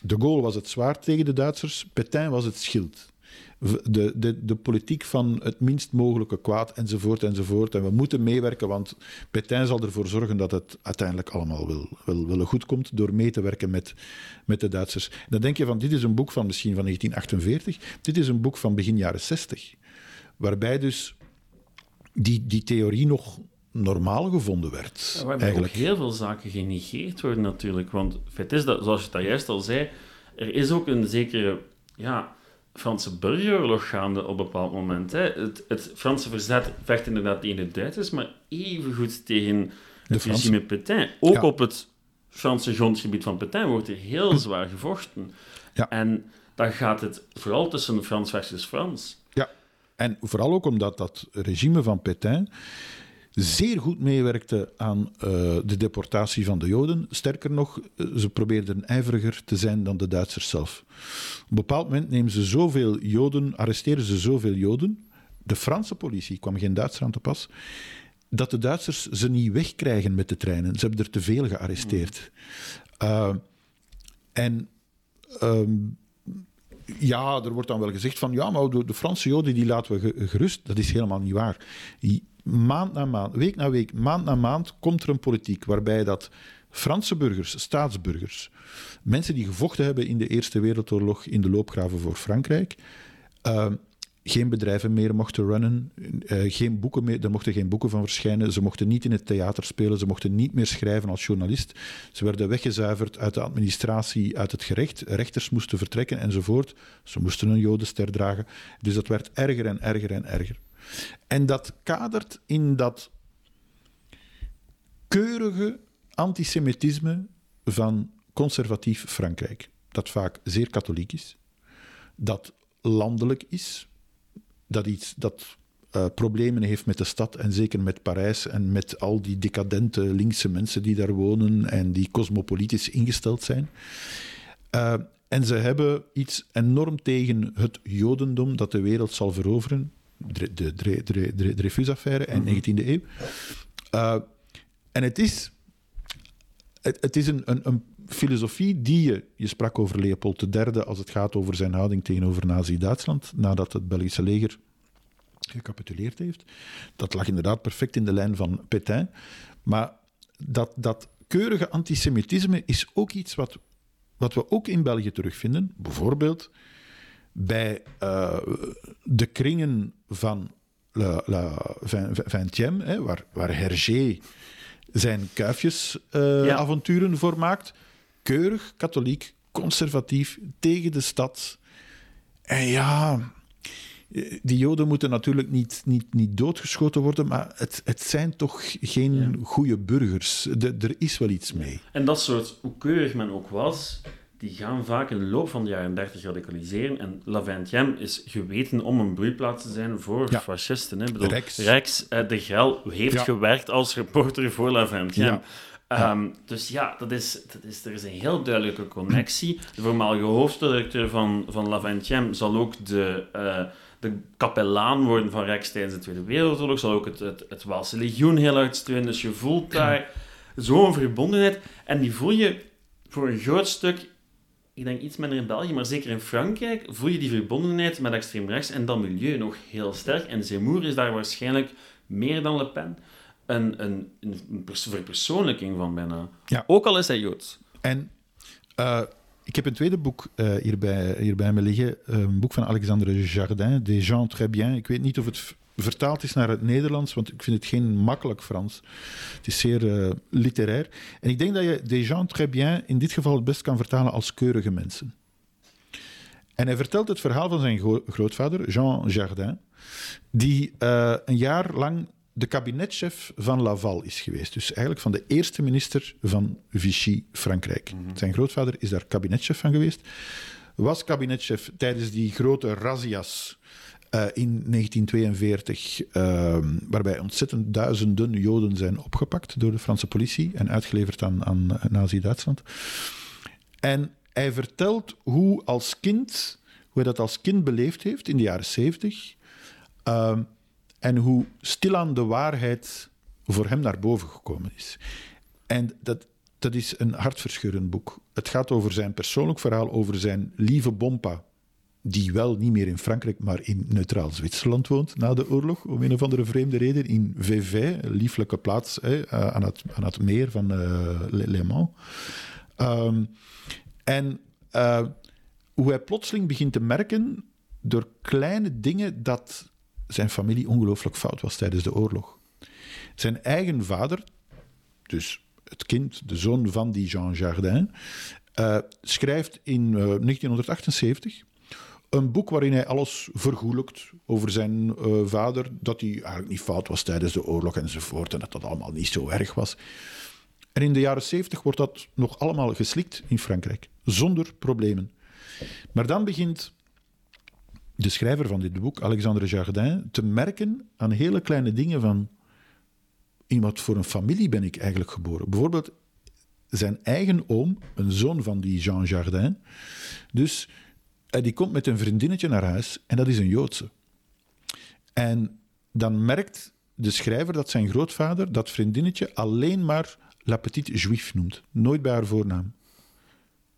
De Gaulle was het zwaard tegen de Duitsers, Pétain was het schild de, de, de politiek van het minst mogelijke kwaad, enzovoort, enzovoort. En we moeten meewerken, want Pétain zal ervoor zorgen dat het uiteindelijk allemaal wel, wel, wel goed komt door mee te werken met, met de Duitsers. dan denk je van, dit is een boek van misschien van 1948, dit is een boek van begin jaren 60, waarbij dus die, die theorie nog normaal gevonden werd. Ja, waarbij eigenlijk. ook heel veel zaken genegeerd worden natuurlijk, want het is dat, zoals je dat juist al zei, er is ook een zekere... Ja, Franse burgeroorlog gaande op een bepaald moment. Hè. Het, het Franse verzet vecht inderdaad tegen de Duitsers, maar evengoed tegen het regime Pétain. Ook op het Franse grondgebied van Pétain wordt er heel zwaar gevochten. Ja. En dan gaat het vooral tussen Frans versus Frans. Ja, en vooral ook omdat dat regime van Pétain zeer goed meewerkte aan uh, de deportatie van de Joden. Sterker nog, uh, ze probeerden ijveriger te zijn dan de Duitsers zelf. Op een bepaald moment nemen ze zoveel Joden, arresteren ze zoveel Joden. De Franse politie kwam geen Duitser aan te pas. Dat de Duitsers ze niet wegkrijgen met de treinen. Ze hebben er te veel gearresteerd. Uh, en um, ja, er wordt dan wel gezegd van ja, maar de, de Franse Joden die laten we gerust. Dat is helemaal niet waar maand na maand, week na week, maand na maand komt er een politiek waarbij dat Franse burgers, staatsburgers, mensen die gevochten hebben in de Eerste Wereldoorlog in de loopgraven voor Frankrijk, uh, geen bedrijven meer mochten runnen, uh, geen boeken meer, er mochten geen boeken van verschijnen, ze mochten niet in het theater spelen, ze mochten niet meer schrijven als journalist, ze werden weggezuiverd uit de administratie, uit het gerecht, rechters moesten vertrekken enzovoort, ze moesten een jodenster dragen, dus dat werd erger en erger en erger. En dat kadert in dat keurige antisemitisme van conservatief Frankrijk, dat vaak zeer katholiek is, dat landelijk is, dat iets dat uh, problemen heeft met de stad en zeker met Parijs en met al die decadente linkse mensen die daar wonen en die cosmopolitisch ingesteld zijn. Uh, en ze hebben iets enorm tegen het Jodendom dat de wereld zal veroveren. De, Dreyfus-affaire en mm -hmm. 19e eeuw. Uh, en het is, het, het is een, een, een, filosofie die je... Je sprak over Leopold III als het gaat over zijn houding tegenover Nazi-Duitsland, nadat het Belgische leger gecapituleerd heeft. Dat lag inderdaad perfect in de lijn van Pétain. Maar dat, dat keurige antisemitisme is ook iets wat, wat we ook in België terugvinden. Bijvoorbeeld bij uh, de kringen van La, la Vingtième, waar, waar Hergé zijn kuifjesavonturen uh, ja. voor maakt. Keurig, katholiek, conservatief, tegen de stad. En ja, die Joden moeten natuurlijk niet, niet, niet doodgeschoten worden, maar het, het zijn toch geen ja. goede burgers. De, er is wel iets mee. En dat soort, hoe keurig men ook was, die gaan vaak in de loop van de jaren 30 radicaliseren. En La Vingtième is geweten om een broeiplaats te zijn voor ja. fascisten. Hè. Bedoel, Rex. Rex uh, de Grel heeft ja. gewerkt als reporter voor La Vingtième. Ja. Um, dus ja, dat is, dat is, er is een heel duidelijke connectie. De voormalige hoofdredacteur van, van La Vingtième zal ook de, uh, de kapelaan worden van Rex tijdens de Tweede Wereldoorlog, zal ook het, het, het Waalse legioen heel hard steunen. Dus je voelt daar zo'n verbondenheid. En die voel je voor een groot stuk ik denk iets minder in België, maar zeker in Frankrijk, voel je die verbondenheid met extreem rechts en dat milieu nog heel sterk. En Zemmour is daar waarschijnlijk meer dan Le Pen een, een, een verpersoonlijking van bijna. Ja. Ook al is hij Joods. En uh, ik heb een tweede boek uh, hier, bij, hier bij me liggen. Een boek van Alexandre Jardin, Des gens très bien. Ik weet niet of het vertaald is naar het Nederlands, want ik vind het geen makkelijk Frans. Het is zeer uh, literair. En ik denk dat je des gens très bien in dit geval het best kan vertalen als keurige mensen. En hij vertelt het verhaal van zijn gro grootvader, Jean Jardin, die uh, een jaar lang de kabinetchef van Laval is geweest. Dus eigenlijk van de eerste minister van Vichy, Frankrijk. Mm -hmm. Zijn grootvader is daar kabinetchef van geweest. Was kabinetchef tijdens die grote razzia's uh, in 1942, uh, waarbij ontzettend duizenden Joden zijn opgepakt door de Franse politie en uitgeleverd aan, aan Nazi-Duitsland. En hij vertelt hoe als kind, hoe hij dat als kind beleefd heeft in de jaren 70. Uh, en hoe stilaan de waarheid voor hem naar boven gekomen is. En dat, dat is een hartverscheurend boek. Het gaat over zijn persoonlijk verhaal, over zijn lieve Bompa, die wel niet meer in Frankrijk, maar in neutraal Zwitserland woont na de oorlog, om een of andere vreemde reden, in een lieflijke plaats hè, aan, het, aan het meer van uh, Le Mans. Um, en uh, hoe hij plotseling begint te merken, door kleine dingen, dat zijn familie ongelooflijk fout was tijdens de oorlog. Zijn eigen vader, dus het kind, de zoon van die Jean Jardin, schrijft in uh, 1978 een boek waarin hij alles vergoelijkt over zijn uh, vader, dat hij eigenlijk niet fout was tijdens de oorlog enzovoort, en dat dat allemaal niet zo erg was. En in de jaren 70 wordt dat nog allemaal geslikt in Frankrijk, zonder problemen. Maar dan begint de schrijver van dit boek, Alexandre Jardin, te merken aan hele kleine dingen van in wat voor een familie ben ik eigenlijk geboren. Bijvoorbeeld zijn eigen oom, een zoon van die Jean Jardin, dus eh, die komt met een vriendinnetje naar huis en dat is een Joodse. En dan merkt de schrijver dat zijn grootvader dat vriendinnetje alleen maar La Petite Juif noemt. Nooit bij haar voornaam.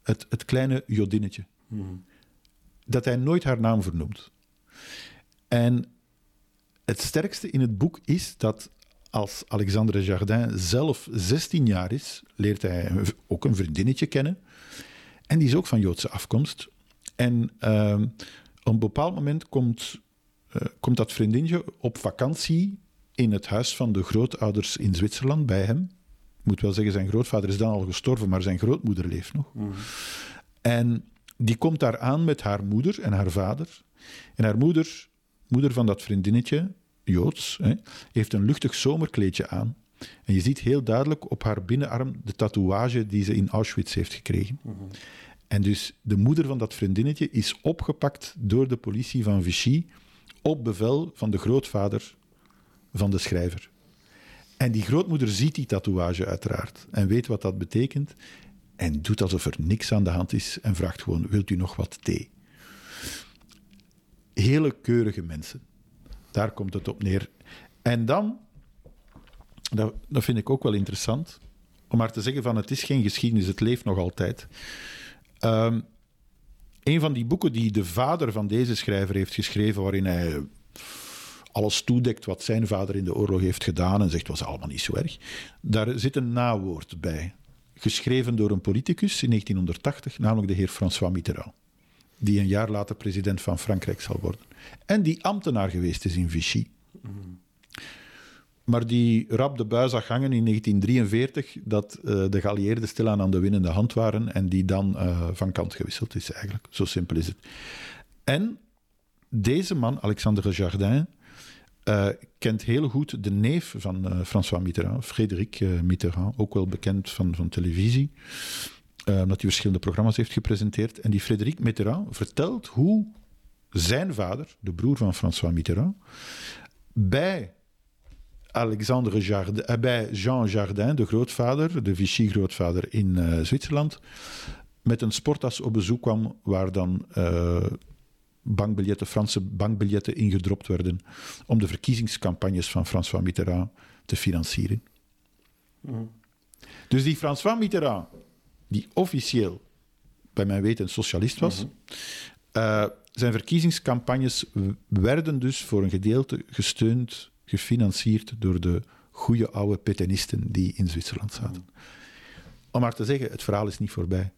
Het, het kleine Jodinnetje. Mm dat hij nooit haar naam vernoemt. En het sterkste in het boek is dat als Alexandre Jardin zelf 16 jaar is, leert hij ook een vriendinnetje kennen. En die is ook van Joodse afkomst. En uh, op een bepaald moment komt, uh, komt dat vriendinnetje op vakantie in het huis van de grootouders in Zwitserland bij hem. Ik moet wel zeggen, zijn grootvader is dan al gestorven, maar zijn grootmoeder leeft nog. Mm. En die komt daar aan met haar moeder en haar vader. En haar moeder, moeder van dat vriendinnetje, Joods, hè, heeft een luchtig zomerkleedje aan. En je ziet heel duidelijk op haar binnenarm de tatoeage die ze in Auschwitz heeft gekregen. Mm -hmm. En dus de moeder van dat vriendinnetje is opgepakt door de politie van Vichy op bevel van de grootvader van de schrijver. En die grootmoeder ziet die tatoeage uiteraard en weet wat dat betekent en doet alsof er niks aan de hand is en vraagt gewoon: wilt u nog wat thee? Hele keurige mensen. Daar komt het op neer. En dan, dat, dat vind ik ook wel interessant, om maar te zeggen van het is geen geschiedenis, het leeft nog altijd. Um, een van die boeken die de vader van deze schrijver heeft geschreven, waarin hij alles toedekt wat zijn vader in de oorlog heeft gedaan en zegt was allemaal niet zo erg. Daar zit een nawoord bij, geschreven door een politicus in 1980, namelijk de heer François Mitterrand, die een jaar later president van Frankrijk zal worden en die ambtenaar geweest is in Vichy. Mm maar die rap de bui zag hangen in 1943 dat uh, de geallieerden stilaan aan de winnende hand waren en die dan uh, van kant gewisseld is eigenlijk. Zo simpel is het. En deze man, Alexandre Jardin, uh, kent heel goed de neef van François Mitterrand, Frédéric Mitterrand, ook wel bekend van, van televisie, omdat hij verschillende programma's heeft gepresenteerd. En die Frédéric Mitterrand vertelt hoe zijn vader, de broer van François Mitterrand, bij Alexandre Jardin, eh, bij Jean Jardin, de grootvader, de Vichy-grootvader in uh, Zwitserland, met een sporttas op bezoek kwam waar dan uh, bankbiljetten, Franse bankbiljetten ingedropt werden om de verkiezingscampagnes van François Mitterrand te financieren. Mm. Dus die François Mitterrand, die officieel bij mijn weten socialist was, mm -hmm. uh, zijn verkiezingscampagnes werden dus voor een gedeelte gesteund gefinancierd door de goede oude petenisten die in Zwitserland zaten. Om maar te zeggen, het verhaal is niet voorbij.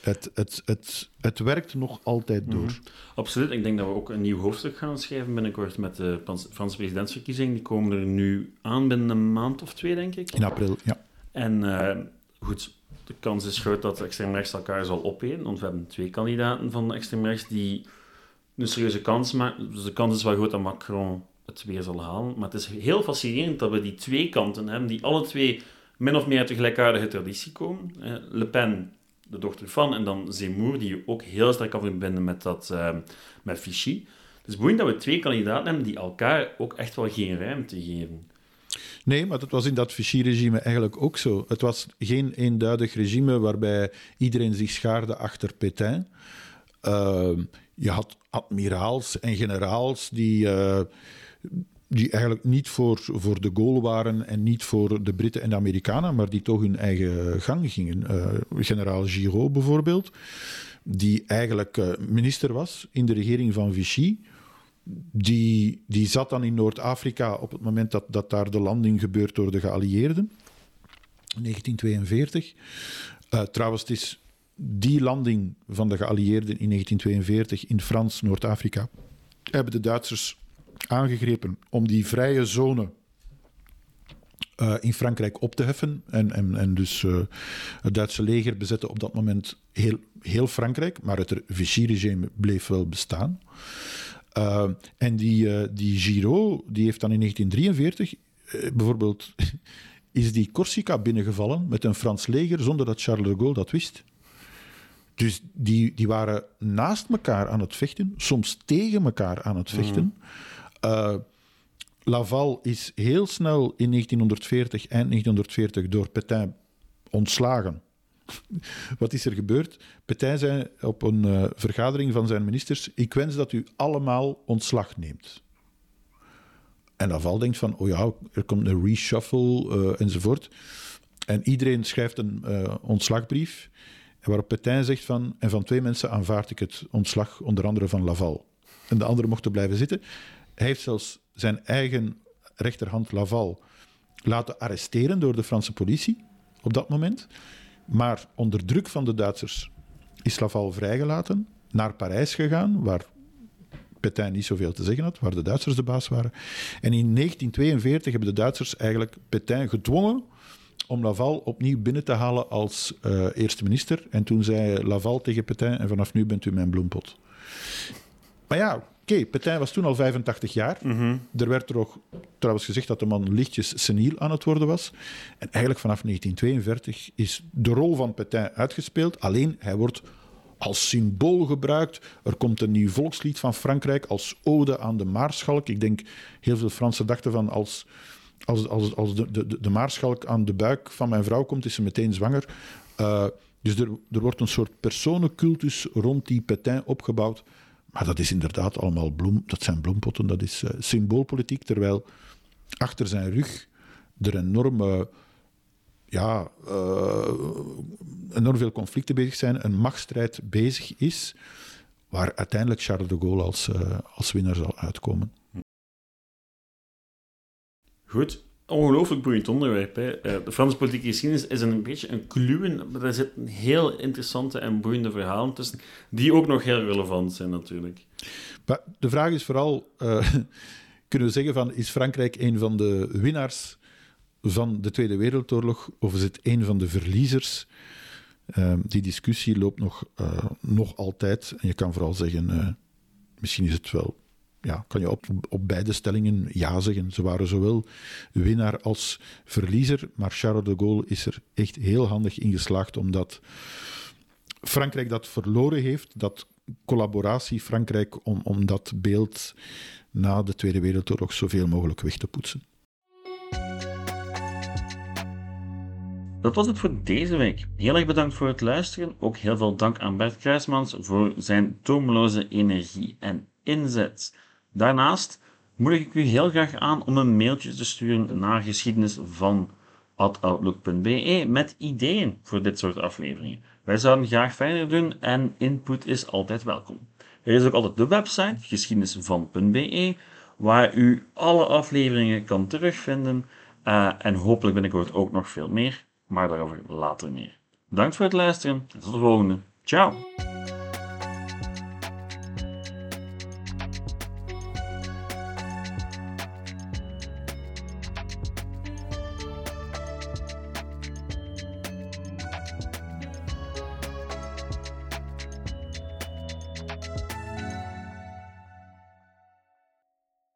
Het, het, het, het werkt nog altijd door. Mhm. Absoluut. Ik denk dat we ook een nieuw hoofdstuk gaan schrijven binnenkort met de Franse presidentsverkiezingen. Die komen er nu aan binnen een maand of twee, denk ik. In april, ja. En uh, goed, de kans is groot dat extreem rechts elkaar zal opeten. Want we hebben twee kandidaten van extreem rechts die een serieuze kans maken. Dus de kans is wel groot dat Macron het weer zal halen. Maar het is heel fascinerend dat we die twee kanten hebben, die alle twee min of meer uit de gelijkaardige traditie komen. Le Pen, de dochter van, en dan Zemmour, die je ook heel sterk kan verbinden met, dat, uh, met Vichy. Het is boeiend dat we twee kandidaten hebben die elkaar ook echt wel geen ruimte geven. Nee, maar dat was in dat Vichy-regime eigenlijk ook zo. Het was geen eenduidig regime waarbij iedereen zich schaarde achter Pétain. Uh, je had admiraals en generaals die... Die eigenlijk niet voor, voor de Gaulle waren en niet voor de Britten en de Amerikanen, maar die toch hun eigen gang gingen. Uh, generaal Giraud bijvoorbeeld, die eigenlijk uh, minister was in de regering van Vichy. Die, die zat dan in Noord-Afrika op het moment dat, dat daar de landing gebeurt door de geallieerden, 1942. Uh, trouwens, het is die landing van de geallieerden in 1942 in Frans Noord-Afrika hebben de Duitsers aangegrepen om die vrije zone uh, in Frankrijk op te heffen. En, en, en dus uh, het Duitse leger bezette op dat moment heel, heel Frankrijk, maar het Vichy-regime bleef wel bestaan. Uh, en die, die Giraud, die heeft dan in 1943 bijvoorbeeld is die Corsica binnengevallen met een Frans leger zonder dat Charles de Gaulle dat wist. Dus die, die waren naast elkaar aan het vechten, soms tegen elkaar aan het vechten. Mm. Uh, Laval is heel snel in 1940, eind 1940, door Petain ontslagen. Wat is er gebeurd? Petain zei op een uh, vergadering van zijn ministers: Ik wens dat u allemaal ontslag neemt. En Laval denkt van: Oh ja, er komt een reshuffle uh, enzovoort. En iedereen schrijft een ontslagbrief. Waarop Petain zegt van: En van twee mensen aanvaard ik het ontslag, onder andere van Laval. En de anderen mochten blijven zitten. Heeft zelfs zijn eigen rechterhand Laval laten arresteren door de Franse politie op dat moment. Maar onder druk van de Duitsers is Laval vrijgelaten, naar Parijs gegaan, waar Petain niet zoveel te zeggen had, waar de Duitsers de baas waren. En in 1942 hebben de Duitsers eigenlijk Petain gedwongen om Laval opnieuw binnen te halen als uh, eerste minister. En toen zei Laval tegen Petain, en vanaf nu bent u mijn bloempot. Maar ja, okay, Petain was toen al 85 jaar. Er werd er ook trouwens gezegd dat de man lichtjes seniel aan het worden was. En eigenlijk vanaf 1942 is de rol van Petain uitgespeeld. Alleen, hij wordt als symbool gebruikt. Er komt een nieuw volkslied van Frankrijk als ode aan de Maarschalk. Ik denk, heel veel Fransen dachten van als, als, als, als de, de, de Maarschalk aan de buik van mijn vrouw komt, is ze meteen zwanger. Uh, dus er, er wordt een soort personencultus rond die Petain opgebouwd. Maar dat is inderdaad allemaal bloem, dat zijn bloempotten, dat is uh, symboolpolitiek. Terwijl achter zijn rug er enorme ja, uh, enorm veel conflicten bezig zijn, een machtsstrijd bezig is, waar uiteindelijk Charles de Gaulle als, als winnaar zal uitkomen. Goed, ongelooflijk boeiend onderwerp. Hè. Uh, de Franse politieke geschiedenis is een beetje een kluwen, maar er zitten heel interessante en boeiende verhalen tussen, die ook nog heel relevant zijn natuurlijk. Maar de vraag is vooral, kunnen we zeggen van, is Frankrijk een van de winnaars van de Tweede Wereldoorlog of is het een van de verliezers? Uh, die discussie loopt nog, uh, nog altijd. En je kan vooral zeggen, misschien is het wel, ja, kan je op, op beide stellingen ja zeggen. Ze waren zowel winnaar als verliezer, maar Charles de Gaulle is er echt heel handig in geslaagd omdat Frankrijk dat verloren heeft, dat collaboratie Frankrijk om, om dat beeld na de Tweede Wereldoorlog zoveel mogelijk weg te poetsen. Dat was het voor deze week. Heel erg bedankt voor het luisteren. Ook heel veel dank aan Bert Kruismans voor zijn tomeloze energie en inzet. Daarnaast moedig ik u heel graag aan om een mailtje te sturen naar geschiedenis van outlook.be met ideeën voor dit soort afleveringen. Wij zouden graag verder doen en input is altijd welkom. Er is ook altijd de website geschiedenisvan.be waar u alle afleveringen kan terugvinden uh, en hopelijk binnenkort ook nog veel meer maar daarover later meer. Bedankt voor het luisteren en tot de volgende. Ciao!